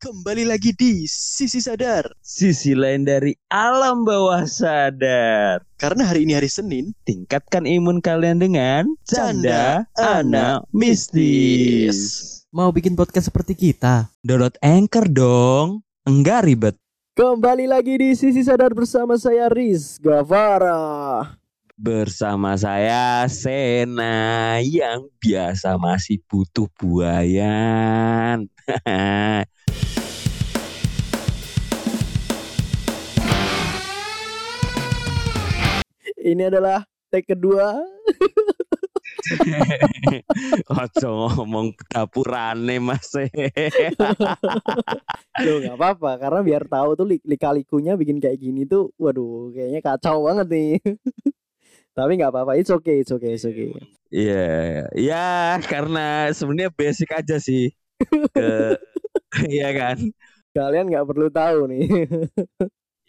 Kembali lagi di Sisi Sadar. Sisi lain dari alam bawah sadar. Karena hari ini hari Senin, Tingkatkan imun kalian dengan Canda canda anak mistis. Mau bikin podcast seperti kita? Download Anchor dong. Enggak ribet. Kembali lagi di Sisi Sadar bersama saya Riz Gavara. Bersama saya Sena yang biasa masih butuh buayan. Ini adalah take kedua. Ojo ngomong dapurane mas Loh nggak apa-apa karena biar tahu tuh li- lika-likunya bikin kayak gini tuh waduh kayaknya kacau banget nih. Tapi nggak apa-apa, it's okay, it's okay, it's okay. Iya, ya karena sebenarnya basic aja sih. Ke Iya kan? Kalian nggak perlu tahu nih.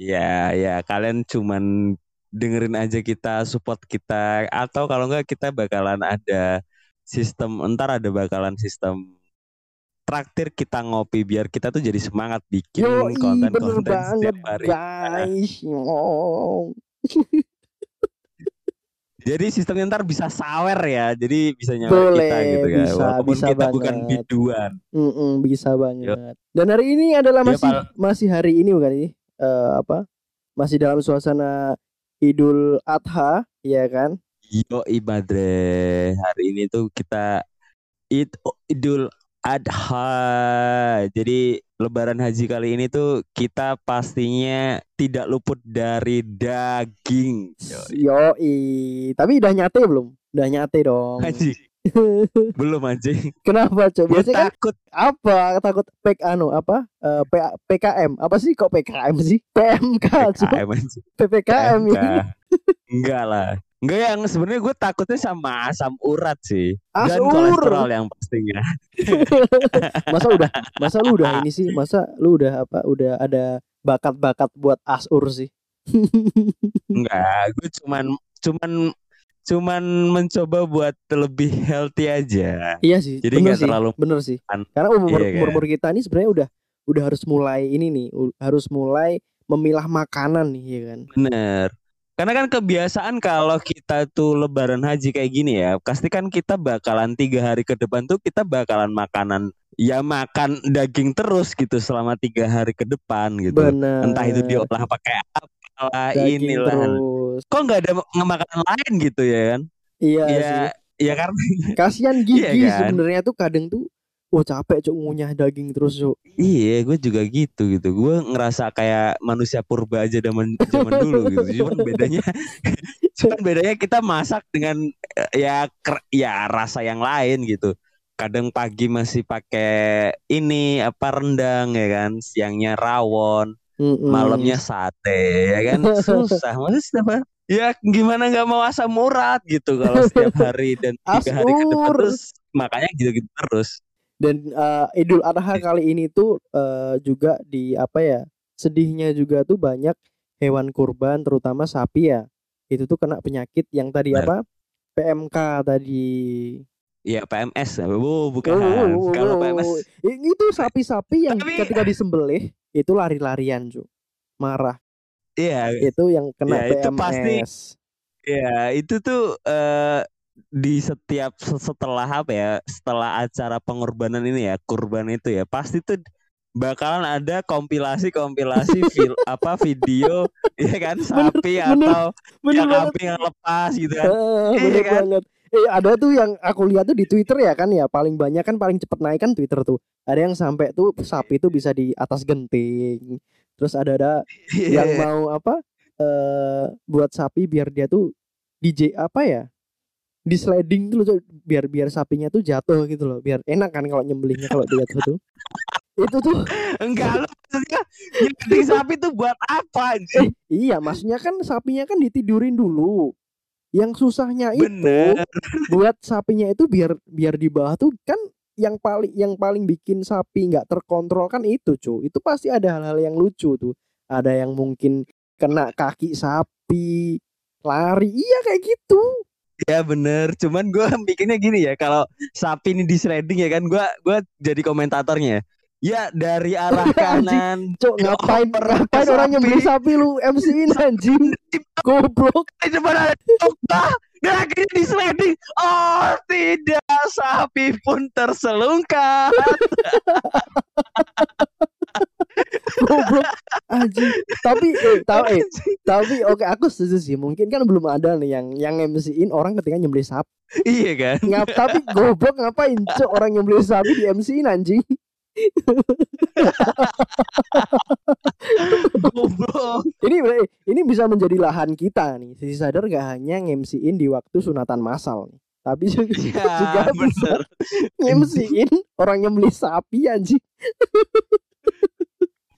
Ya, ya kalian cuman dengerin aja kita, support kita atau kalau enggak kita bakalan ada sistem entar ada bakalan sistem traktir kita ngopi biar kita tuh jadi semangat bikin Yo, konten-konten banget setiap hari. guys. Oh. Jadi sistemnya ntar bisa sawer ya. Jadi bisa nyampe Boleh, kita gitu ya. bisa, Walaupun bisa kita bukan banget. biduan. Mm-mm, bisa banget. Dan hari ini adalah Ya, masih Pak. masih hari ini bukan sih? Eh, apa? Masih dalam suasana Idul Adha, ya kan? Yo ibadre hari ini tuh kita Id Idul Adha. Jadi Lebaran Haji kali ini tuh kita pastinya tidak luput dari daging. Yo, Tapi udah nyate belum? Udah nyate dong. Haji belum anjing. Kenapa, Cok? Gue Biasanya kan takut apa? Takut pek anu apa? Eh, P- PKM. Apa sih kok PKM sih? PMK. PKM anjing. PPKM ya. Enggak lah. Enggak yang sebenarnya gue takutnya sama asam urat sih dan Asur. kolesterol yang pastinya. Masa udah masa lu udah ini sih? Masa lu udah apa? Udah ada bakat-bakat buat asur sih? Enggak, gue cuman cuman cuman mencoba buat lebih healthy aja. Iya sih. Jadi nggak terlalu bener sih. Karena umur Iya kan? umur, kita ini sebenarnya udah udah harus mulai ini nih, harus mulai memilah makanan nih, ya kan. Bener. Karena kan kebiasaan kalau kita tuh lebaran haji kayak gini ya, pasti kan kita bakalan tiga hari ke depan tuh kita bakalan makanan ya makan daging terus gitu selama tiga hari ke depan gitu. Bener. Entah itu diolah pakai apa lah Daging inilah. terus. Kok nggak ada makanan lain gitu ya kan? Iya ya, sih. ya karena Kasihan gigi Iya kan? sebenarnya tuh kadang tuh Oh capek cuk ngunyah daging terus cuk Iya, gue juga gitu gitu. Gue ngerasa kayak manusia purba aja zaman zaman dulu gitu. Cuman bedanya, cuman bedanya kita masak dengan eh, ya ker- ya rasa yang lain gitu. Kadang pagi masih pakai ini apa rendang ya kan, siangnya rawon, Mm-mm. malamnya sate ya kan. Susah, setiap hari- Ya gimana nggak mau asam urat gitu kalau setiap hari dan tiga hari ke depan terus makanya gitu-gitu terus. Dan eh, Idul Adha kali ini tuh eh, juga di apa ya Sedihnya juga tuh banyak hewan kurban terutama sapi ya Itu tuh kena penyakit yang tadi Benar. apa PMK tadi Ya PMS, oh, bukan. Oh, Kalau PMS itu sapi-sapi yang Tapi- ketika disembelih itu lari-larian cu marah Iya, itu yang kena Ya, itu PMS pasti. ya itu tuh eh, di setiap se- setelah apa ya, setelah acara pengorbanan ini ya, kurban itu ya, pasti tuh bakalan ada kompilasi-kompilasi fil apa video ya kan sapi bener, atau bener yang kambing yang lepas gitu kan. Iya bener kan? banget eh ada tuh yang aku lihat tuh di Twitter ya kan ya paling banyak kan paling cepet naik kan Twitter tuh. Ada yang sampai tuh sapi tuh bisa di atas genting. Terus ada ada yang Iya. mau apa eh buat sapi biar dia tuh DJ apa ya di sliding tuh loh, biar biar sapinya tuh jatuh gitu loh biar enak kan kalau nyembelihnya kalau dia jatuh tuh. Itu tuh. Enggak lu maksudnya sapi tuh buat apa anjing? iya maksudnya kan sapinya kan ditidurin dulu yang susahnya itu Bener. buat sapinya itu biar biar di bawah tuh kan yang paling yang paling bikin sapi nggak terkontrol kan itu cu itu pasti ada hal-hal yang lucu tuh ada yang mungkin kena kaki sapi lari iya kayak gitu Ya bener, cuman gue bikinnya gini ya, kalau sapi ini di shredding ya kan, gue gua jadi komentatornya. Ya dari arah kanan. Cok ngapain ngapain orang sapi. nyembeli sapi lu MC-in anjing. Goblok. Depan ada dan akhirnya di sliding. Oh tidak, sapi pun terselungkat. Goblok anjing. Tapi eh, tahu eh tapi oke aku setuju sih. Mungkin kan belum ada nih yang yang MC-in orang ketika nyembeli sapi. iya kan? Ngap tapi goblok ngapain cok orang nyembeli sapi di MC-in anjing. Goblok. Ini ini bisa menjadi lahan kita nih. Sisi sadar gak hanya nge-MC-in di waktu sunatan massal nih. Tapi juga, juga Ya bisa bener. nge-MC-in orang nyembeli sapi anjing.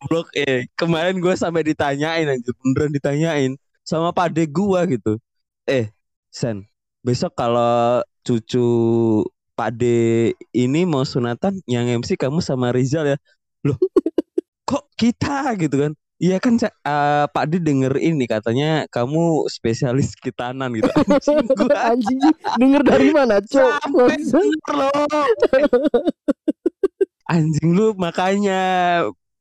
Goblok eh. Kemarin gue sampai ditanyain aja, beneran ditanyain sama pade gua gitu. Eh, Sen, besok kalau cucu pade ini mau sunatan yang MC kamu sama Rizal ya. Loh, kok kita gitu kan? Iya kan eh, Pak D denger ini katanya kamu spesialis kitanan gitu. Anjing gua anjing denger dari mana cok? Anjing lu makanya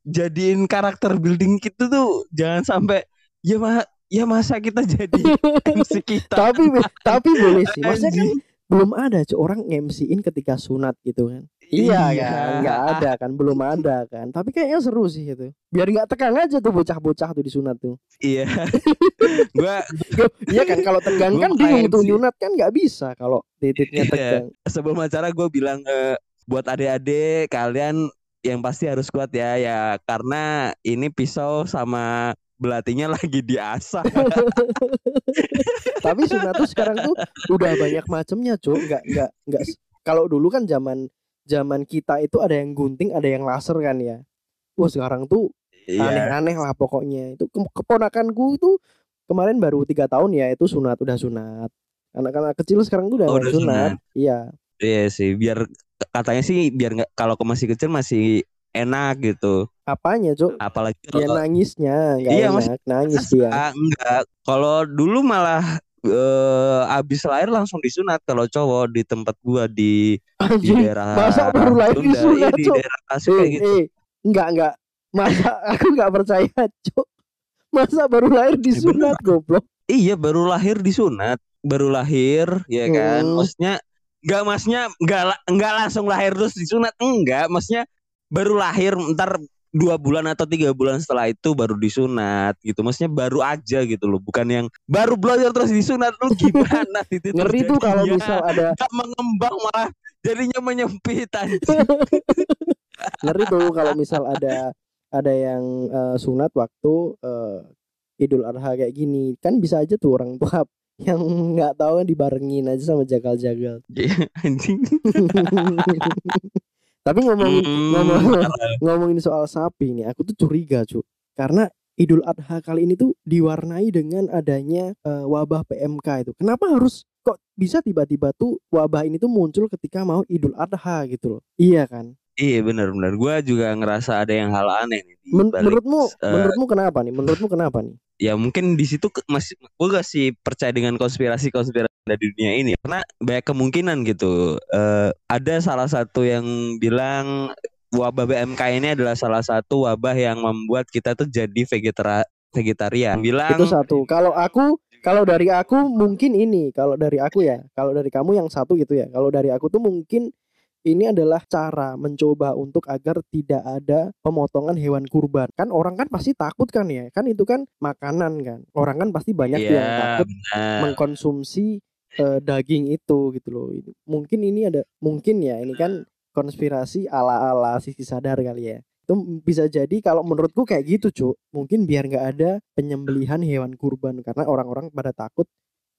jadiin karakter building gitu tuh jangan sampai ya ma ya masa kita jadi MC kita. tapi tapi boleh sih. Maksudnya kan. Belum ada cok orang nge-MC-in ketika sunat gitu kan. Iya kan, nggak ada kan, belum ada kan. Tapi kayaknya seru sih itu. Biar nggak tegang aja tuh bocah-bocah tuh di sunat tuh. Iya. gua Iya kan, kalau tegang kan bingung tuh sih. nyunat kan nggak bisa kalau titiknya Iya. tegang. sebelum acara gue bilang eh, buat adik-adik kalian yang pasti harus kuat ya ya karena ini pisau sama belatinya lagi diasah. Tapi sunat tuh sekarang tuh udah banyak macemnya, Cuk. Nggak nggak nggak s- kalau dulu kan zaman zaman kita itu ada yang gunting, ada yang laser kan ya. Wah, sekarang tuh Iya. aneh-aneh lah pokoknya. Itu ke- keponakanku itu kemarin baru tiga tahun ya itu sunat udah sunat. Anak-anak kecil sekarang tuh udah, Oh, udah sunat. Iya. Iya sih, biar katanya sih biar nggak kalau ke masih kecil masih enak gitu. Apanya, Cuk? Apalagi Ya kalau nangisnya, nggak Iya, Mas. enak. Nangis dia. Ah, enggak. Kalau dulu malah eh abis lahir langsung disunat kalau cowok di tempat gua di di daerah Masa baru lahir Sunda. disunat, Iya, di daerah Tasik Eh, gitu. eh, enggak enggak. Masa aku enggak percaya, Cuk. Masa baru lahir disunat goblok. Iya baru lahir disunat, baru lahir ya kan. Hmm. Maksudnya nggak maksudnya nggak la- nggak langsung lahir terus disunat enggak, maksudnya baru lahir ntar dua bulan atau tiga bulan setelah itu baru disunat gitu. Maksudnya baru aja gitu loh, bukan yang baru belajar terus disunat lu gimana itu Ngeri tuh kalau terjadinya. misal ada nggak mengembang malah jadinya menyempit anjing. ngeri tuh kalau misal ada ada yang eh, sunat waktu eh, Idul Adha kayak gini. Kan bisa aja tuh orang tua yang nggak tahu kan dibarengin aja sama jagal-jagal. Iya, anjing. Tapi ngomongin Hmm, ngomong, ngomongin soal sapi nih, aku tuh curiga, Cuk. Karena Idul Adha kali ini tuh diwarnai dengan adanya eh, wabah PMK itu. Kenapa harus kok bisa tiba-tiba tuh wabah ini tuh muncul ketika mau Idul Adha gitu loh. Iya kan? Iya benar-benar. Gua juga ngerasa ada yang hal aneh nih. Men- menurutmu eh, menurutmu kenapa nih? Menurutmu kenapa nih? Ya mungkin di situ masih gue gak sih percaya dengan konspirasi konspirasi di dunia ini. Karena banyak kemungkinan gitu. Eh, ada salah satu yang bilang wabah BMK ini adalah salah satu wabah yang membuat kita tuh jadi vegetara vegetarian. Bilang Itu satu. Kalau aku kalau dari aku mungkin ini, kalau dari aku ya, kalau dari kamu yang satu gitu ya. Kalau dari aku tuh mungkin ini adalah cara mencoba untuk agar tidak ada pemotongan hewan kurban. Kan orang kan pasti takut kan ya. Kan itu kan makanan kan. Orang kan pasti banyak tuh yang takut benar. mengkonsumsi eh, daging itu gitu loh. Ini- Mungkin ini ada mungkin ya ini kan konspirasi ala-ala sisi sadar kali ya. Itu bisa jadi kalau menurutku kayak gitu, Cuk. Mungkin biar nggak ada penyembelihan hewan kurban karena orang-orang pada takut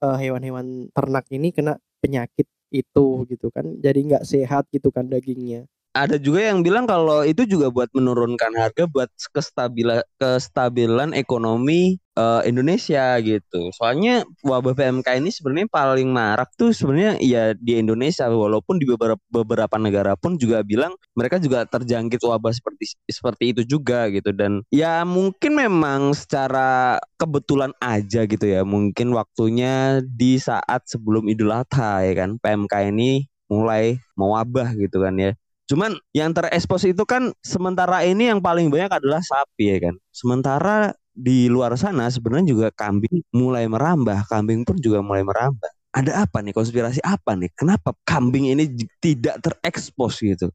eh, hewan-hewan ternak ini kena penyakit itu gitu kan. Jadi nggak sehat gitu kan dagingnya. Ada juga yang bilang kalau itu juga buat menurunkan harga buat kestabilan kestabilan ekonomi eh, Indonesia gitu. Soalnya wabah PMK ini sebenarnya paling marak tuh sebenarnya ya di Indonesia. Walaupun di beberapa beberapa negara pun juga bilang mereka juga terjangkit wabah seperti seperti itu juga gitu. Dan ya mungkin memang secara kebetulan aja gitu ya. Mungkin waktunya di saat sebelum Idul Adha ya kan PMK ini mulai mewabah gitu kan ya Cuman yang terekspos itu kan sementara ini yang paling banyak adalah sapi ya kan. Sementara di luar sana sebenarnya juga kambing mulai merambah, kambing pun juga mulai merambah. Ada apa nih konspirasi apa nih? Kenapa kambing ini tidak terekspos gitu?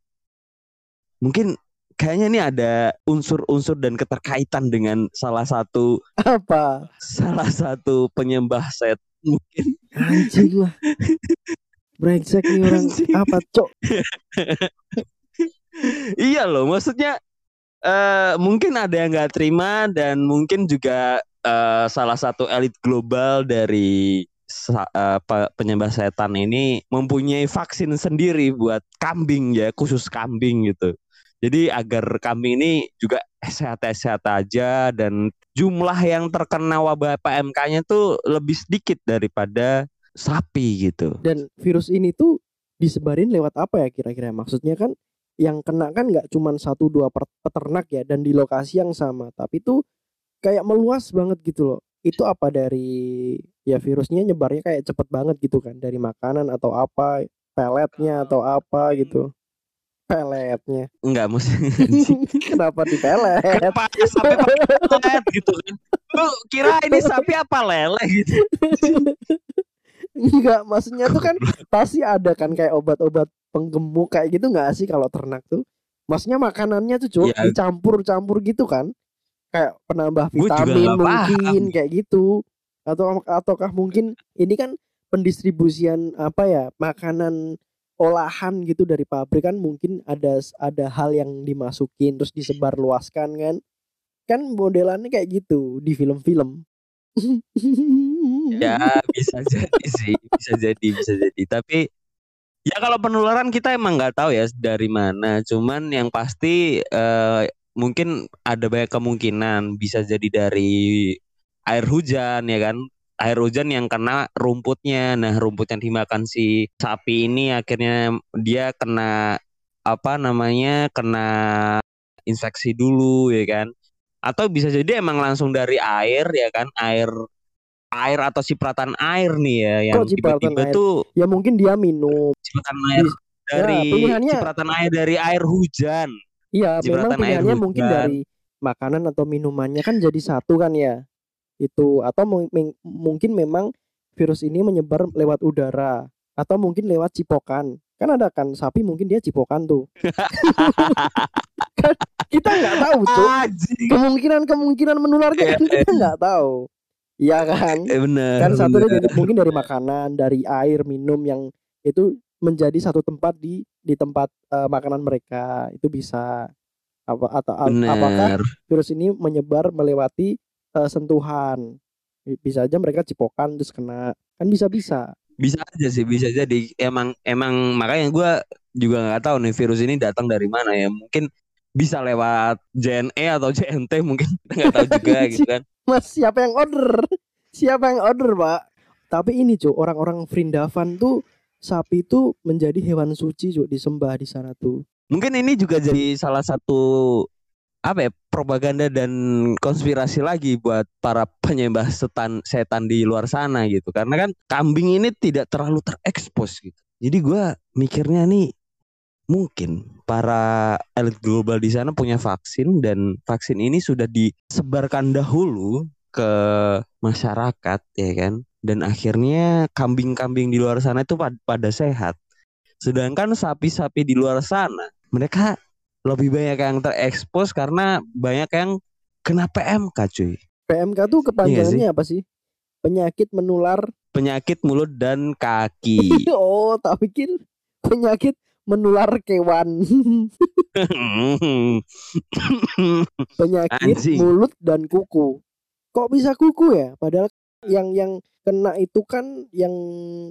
Mungkin kayaknya ini ada unsur-unsur dan keterkaitan dengan salah satu Apa? salah satu penyembah set mungkin Anjing lah. Brengsek nih orang. Apa, Cok? iya loh maksudnya eh mungkin ada yang nggak terima dan mungkin juga eh, salah satu elit global dari pe- penyembah setan ini mempunyai vaksin sendiri buat kambing ya khusus kambing gitu. Jadi agar kambing ini juga sehat-sehat aja dan jumlah yang terkena wabah PMK-nya tuh lebih sedikit daripada sapi gitu Dan virus ini tuh disebarin lewat apa ya kira-kira? Maksudnya kan yang kena kan nggak cuman satu dua peternak ya dan di lokasi yang sama, tapi tuh kayak meluas banget gitu loh. Itu apa dari ya virusnya nyebarnya kayak cepet banget gitu kan dari makanan atau apa, peletnya atau apa gitu. Peletnya. enggak mesti Kenapa di pelet? kenapa sapi pakai pelet gitu kan lu kira ini sapi apa lele gitu Enggak, maksudnya tuh kan pasti ada kan kayak obat-obat penggemuk kayak gitu nggak sih kalau ternak tuh? Maksudnya makanannya tuh cuk Ya. dicampur-campur gitu kan? Kayak penambah vitamin mungkin kayak gitu. Atau ataukah mungkin ini kan pendistribusian apa ya makanan olahan gitu dari pabrik kan mungkin ada ada hal yang dimasukin terus disebar luaskan kan? Kan modelannya kayak gitu di film-film. ya bisa jadi sih bisa jadi bisa jadi. Tapi ya kalau penularan kita emang nggak tahu ya dari mana. Cuman yang pasti eh, mungkin ada banyak kemungkinan bisa jadi dari air hujan ya kan? Air hujan yang kena rumputnya. Nah rumput yang dimakan si sapi ini akhirnya dia kena apa namanya kena infeksi dulu ya kan? Atau bisa jadi emang langsung dari air ya kan? Air air atau cipratan air nih ya yang tiba-tiba tuh ya mungkin dia minum cipratan air Bis- dari ya, pilihannya- cipratan air dari air hujan Iya, memang air pilihannya mungkin hujan. dari makanan atau minumannya kan jadi satu kan ya. Itu atau mungkin memang virus ini menyebar lewat udara atau mungkin lewat cipokan. Kan ada kan sapi mungkin dia cipokan tuh. kan kita nggak tahu, Cuk. Anjing. Kemungkinan-kemungkinan menularnya kan kita nggak tahu. Iya kan? Eh, bener Kan satu bener. dari, mungkin dari makanan, dari air, minum yang itu menjadi satu tempat di di tempat eh, makanan mereka. Itu bisa. Apa atau a- apakah bener virus ini menyebar melewati eh, sentuhan? Bi- bisa aja mereka cipokan terus kena. Kan bisa bisa bisa aja sih bisa jadi emang emang makanya gue juga nggak tahu nih virus ini datang dari mana ya. Mungkin bisa lewat JNE atau JNT mungkin. Nggak tahu juga gitu kan mas siapa yang order? Siapa yang order pak? Tapi ini cuy orang-orang Vrindavan tuh sapi itu menjadi hewan suci cuy disembah di sana tuh. Mungkin ini juga jadi salah satu apa ya propaganda dan konspirasi lagi buat para penyembah setan setan di luar sana gitu. Karena kan kambing ini tidak terlalu terekspos gitu. Jadi gua mikirnya nih mungkin para elit global di sana punya vaksin dan vaksin ini sudah disebarkan dahulu ke masyarakat ya kan? Dan akhirnya kambing-kambing di luar sana itu pad- pada sehat. Sedangkan sapi-sapi di luar sana mereka lebih banyak yang terekspos karena banyak yang kena PMK cuy. PMK tuh kepanjangannya apa sih? Penyakit menular? Penyakit mulut dan kaki. Oh tak pikir. Penyakit menular kewan penyakit Anjing. mulut dan kuku. Kok bisa kuku ya? Padahal yang yang kena itu kan yang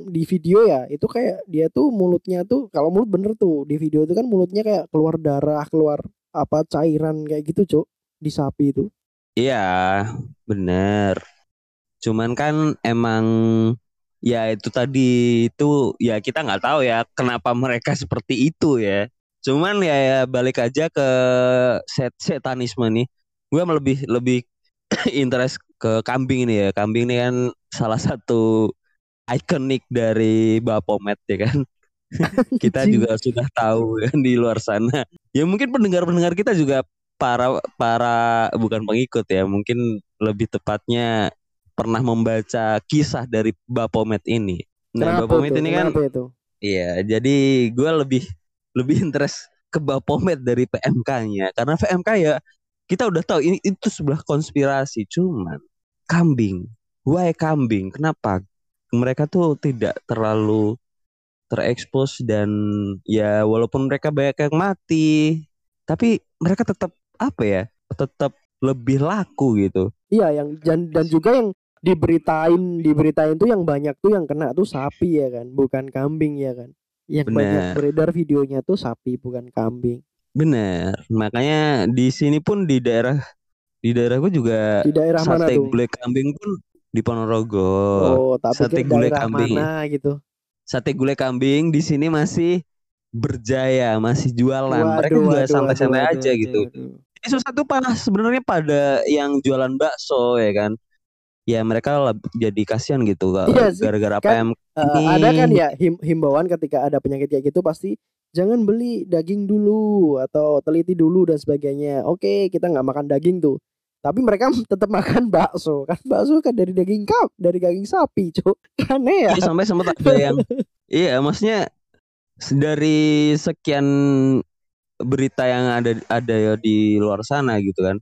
di video ya, itu kayak dia tuh mulutnya tuh kalau mulut bener tuh di video itu kan mulutnya kayak keluar darah, keluar apa cairan kayak gitu, Cuk, di sapi itu. Iya, bener. Cuman kan emang ya itu tadi itu ya kita nggak tahu ya kenapa mereka seperti itu ya. Cuman ya, ya balik aja ke set setanisme nih. Gue lebih lebih interest ke kambing ini ya. Kambing ini kan salah satu ikonik dari Bapomet ya kan. kita juga sudah tahu kan di luar sana. Ya mungkin pendengar-pendengar kita juga para para bukan pengikut ya, mungkin lebih tepatnya pernah membaca kisah dari Bapomet ini. Nah, Kenapa Bapomet ini kan? Iya, jadi gue lebih lebih interest ke Bapomet dari PMK-nya karena PMK ya kita udah tahu ini itu sebelah konspirasi cuman kambing, why kambing? Kenapa mereka tuh tidak terlalu terekspos dan ya walaupun mereka banyak yang mati, tapi mereka tetap apa ya? Tetap lebih laku gitu. Iya, yang dan, dan juga yang diberitain diberitain tuh yang banyak tuh yang kena tuh sapi ya kan, bukan kambing ya kan. Yang banyak Bener. beredar videonya tuh sapi bukan kambing. Bener, makanya di sini pun di daerah di daerah gue juga Di daerah mana sate tuh? gulai kambing pun di Ponorogo. Oh, tak sate gulai kambing. mana gitu. Sate gulai kambing di sini masih berjaya, masih jualan. Mereka Waduh, juga waduh, santai-santai waduh, aja waduh, gitu. waduh. Ini susah tuh pas sebenarnya pada yang jualan bakso ya kan. Ya mereka jadi kasihan gitu Iya gara-gara kan, PM Eh, ada kan ya him- himbauan ketika ada penyakit kayak gitu pasti jangan beli daging dulu atau teliti dulu dan sebagainya. Oke, kita nggak makan daging tuh. Tapi mereka tetap makan bakso. Kan bakso kan dari daging kap, dari daging sapi, Cuk. Aneh ya. Iya, sampai sempat ada yang iya maksudnya dari sekian berita yang ada ada ya di luar sana gitu kan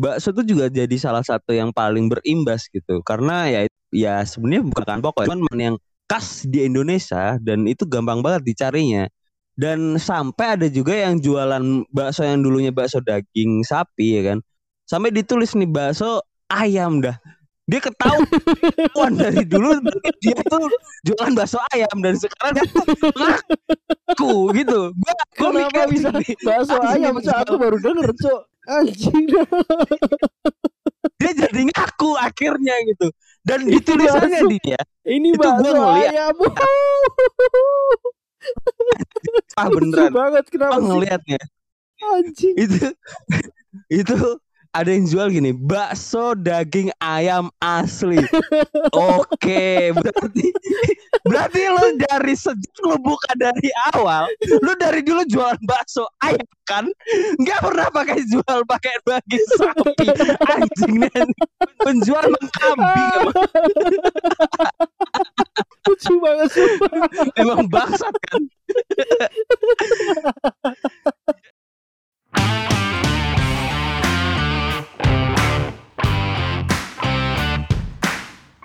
bakso itu juga jadi salah satu yang paling berimbas gitu karena ya ya sebenarnya bukan pokok cuman yang khas di Indonesia dan itu gampang banget dicarinya dan sampai ada juga yang jualan bakso yang dulunya bakso daging sapi ya kan sampai ditulis nih bakso ayam dah dia ketahuan dari dulu dia tuh jualan bakso ayam dan sekarang dia ngaku gitu. Gua, gua Kenapa mikir bisa bakso ayam? aku baru denger, Cuk. Anjing dia jadi ngaku akhirnya gitu. Dan di tulisannya dia Ini Itu ngeliat. ayam. ah beneran banget kenapa ngelihatnya Anjing. itu itu ada yang jual gini bakso daging ayam asli. Oke berarti berarti lo dari sejak lo buka dari awal lo dari dulu jualan bakso ayam kan? Nggak pernah pakai jual pakai daging sapi. Anjing nih penjual kambing emang, Lucu banget sumpah. emang bangsat kan